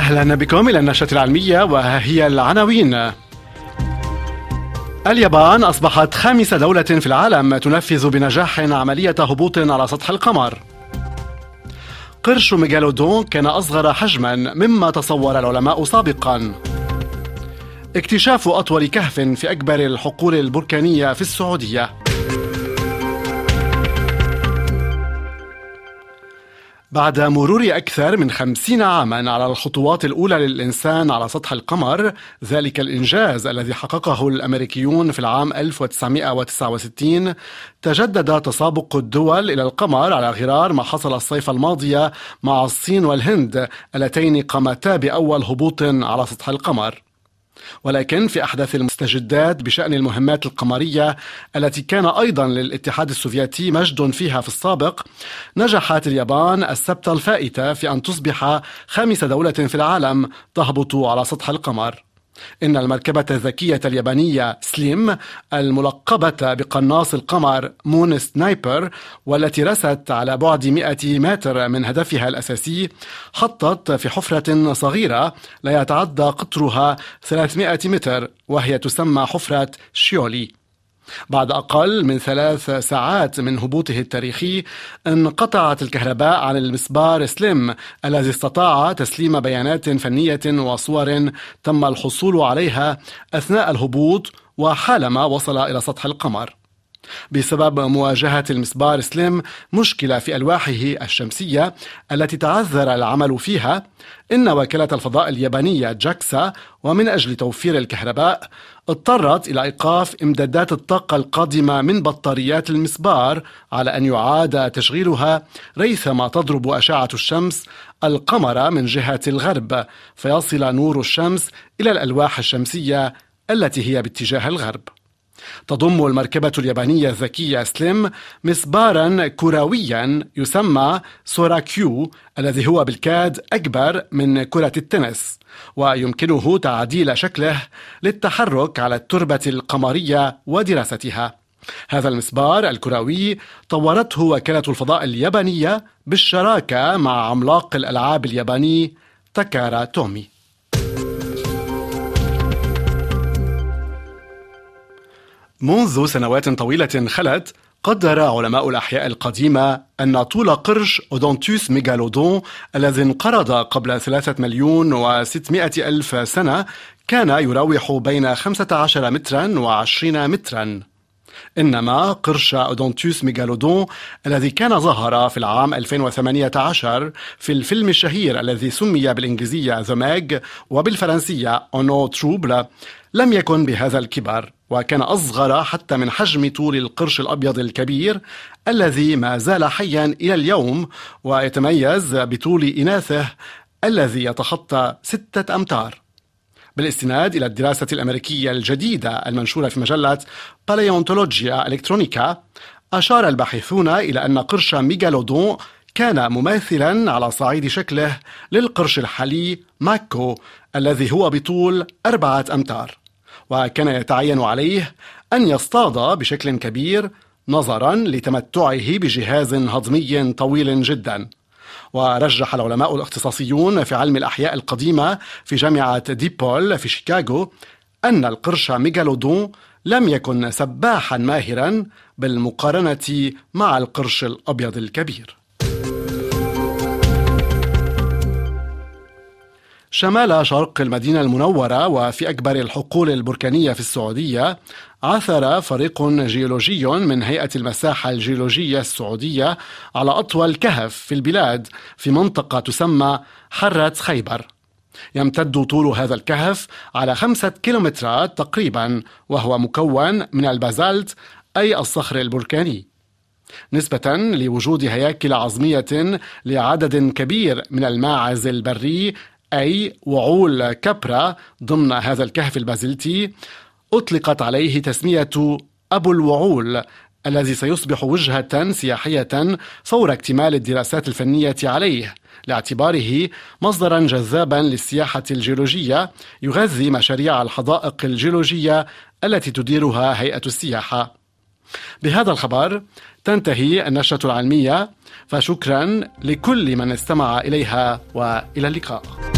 أهلا بكم إلى النشرة العلمية وهي العناوين. اليابان أصبحت خامس دولة في العالم تنفذ بنجاح عملية هبوط على سطح القمر. قرش ميغالودون كان أصغر حجما مما تصور العلماء سابقا. اكتشاف أطول كهف في أكبر الحقول البركانية في السعودية. بعد مرور أكثر من خمسين عاما على الخطوات الأولى للإنسان على سطح القمر ذلك الإنجاز الذي حققه الأمريكيون في العام 1969 تجدد تسابق الدول إلى القمر على غرار ما حصل الصيف الماضي مع الصين والهند اللتين قامتا بأول هبوط على سطح القمر. ولكن في أحدث المستجدات بشأن المهمات القمرية التي كان أيضا للاتحاد السوفيتي مجد فيها في السابق نجحت اليابان السبت الفائت في أن تصبح خامس دولة في العالم تهبط على سطح القمر. إن المركبة الذكية اليابانية سليم الملقبة بقناص القمر Moon Sniper والتي رست على بعد 100 متر من هدفها الأساسي حطت في حفرة صغيرة لا يتعدى قطرها 300 متر وهي تسمى حفرة شيولي. بعد أقل من ثلاث ساعات من هبوطه التاريخي انقطعت الكهرباء عن المسبار سليم الذي استطاع تسليم بيانات فنية وصور تم الحصول عليها أثناء الهبوط وحالما وصل إلى سطح القمر. بسبب مواجهة المسبار سليم مشكلة في ألواحه الشمسية التي تعذر العمل فيها. إن وكالة الفضاء اليابانية جاكسا ومن أجل توفير الكهرباء اضطرت إلى إيقاف إمدادات الطاقة القادمة من بطاريات المسبار على أن يعاد تشغيلها ريثما تضرب أشعة الشمس القمر من جهة الغرب. فيصل نور الشمس إلى الألواح الشمسية التي هي باتجاه الغرب. تضم المركبة اليابانية الذكية سليم مسبارا كرويا يسمى سوراكيو الذي هو بالكاد أكبر من كرة التنس ويمكنه تعديل شكله للتحرك على التربة القمرية ودراستها. هذا المسبار الكروي طورته وكالة الفضاء اليابانية بالشراكة مع عملاق الألعاب الياباني تاكارا تومي. منذ سنوات طويلة خلت قدر علماء الأحياء القديمة أن طول قرش أوتودوس ميغالودون الذي انقرض قبل ثلاثة مليون وستمائة ألف سنة كان يراوح بين 15 مترا وعشرين مترا. إنما قرش أوتودوس ميغالودون الذي كان ظهر في العام 2018 في الفيلم الشهير الذي سمي بالإنجليزية The Meg وبالفرنسية En eaux troubles لم يكن بهذا الكبر وكان أصغر حتى من حجم طول القرش الأبيض الكبير الذي ما زال حيا إلى اليوم ويتميز بطول إناثه الذي يتخطى ستة أمتار. بالاستناد إلى الدراسة الأمريكية الجديدة المنشورة في مجلة باليونتولوجيا إلكترونيكا أشار الباحثون إلى أن قرش ميغالودون كان مماثلا على صعيد شكله للقرش الحالي ماكو الذي هو بطول أربعة أمتار وكان يتعين عليه أن يصطاد بشكل كبير نظرا لتمتعه بجهاز هضمي طويل جدا. ورجح العلماء الاختصاصيون في علم الأحياء القديمة في جامعة ديبول في شيكاغو أن القرش ميغالودون لم يكن سباحا ماهرا بالمقارنة مع القرش الأبيض الكبير. شمال شرق المدينة المنورة وفي أكبر الحقول البركانية في السعودية عثر فريق جيولوجي من هيئة المساحة الجيولوجية السعودية على أطول كهف في البلاد في منطقة تسمى حرة خيبر. يمتد طول هذا الكهف على خمسة كيلومترات تقريبا وهو مكون من البازالت أي الصخر البركاني. نسبة لوجود هياكل عظمية لعدد كبير من الماعز البري أي وعول كبرا ضمن هذا الكهف البازلتي أطلقت عليه تسمية أبو الوعول الذي سيصبح وجهة سياحية فور اكتمال الدراسات الفنية عليه لاعتباره مصدرا جذابا للسياحة الجيولوجية يغذي مشاريع الحدائق الجيولوجية التي تديرها هيئة السياحة. بهذا الخبر تنتهي النشرة العلمية فشكرا لكل من استمع إليها وإلى اللقاء.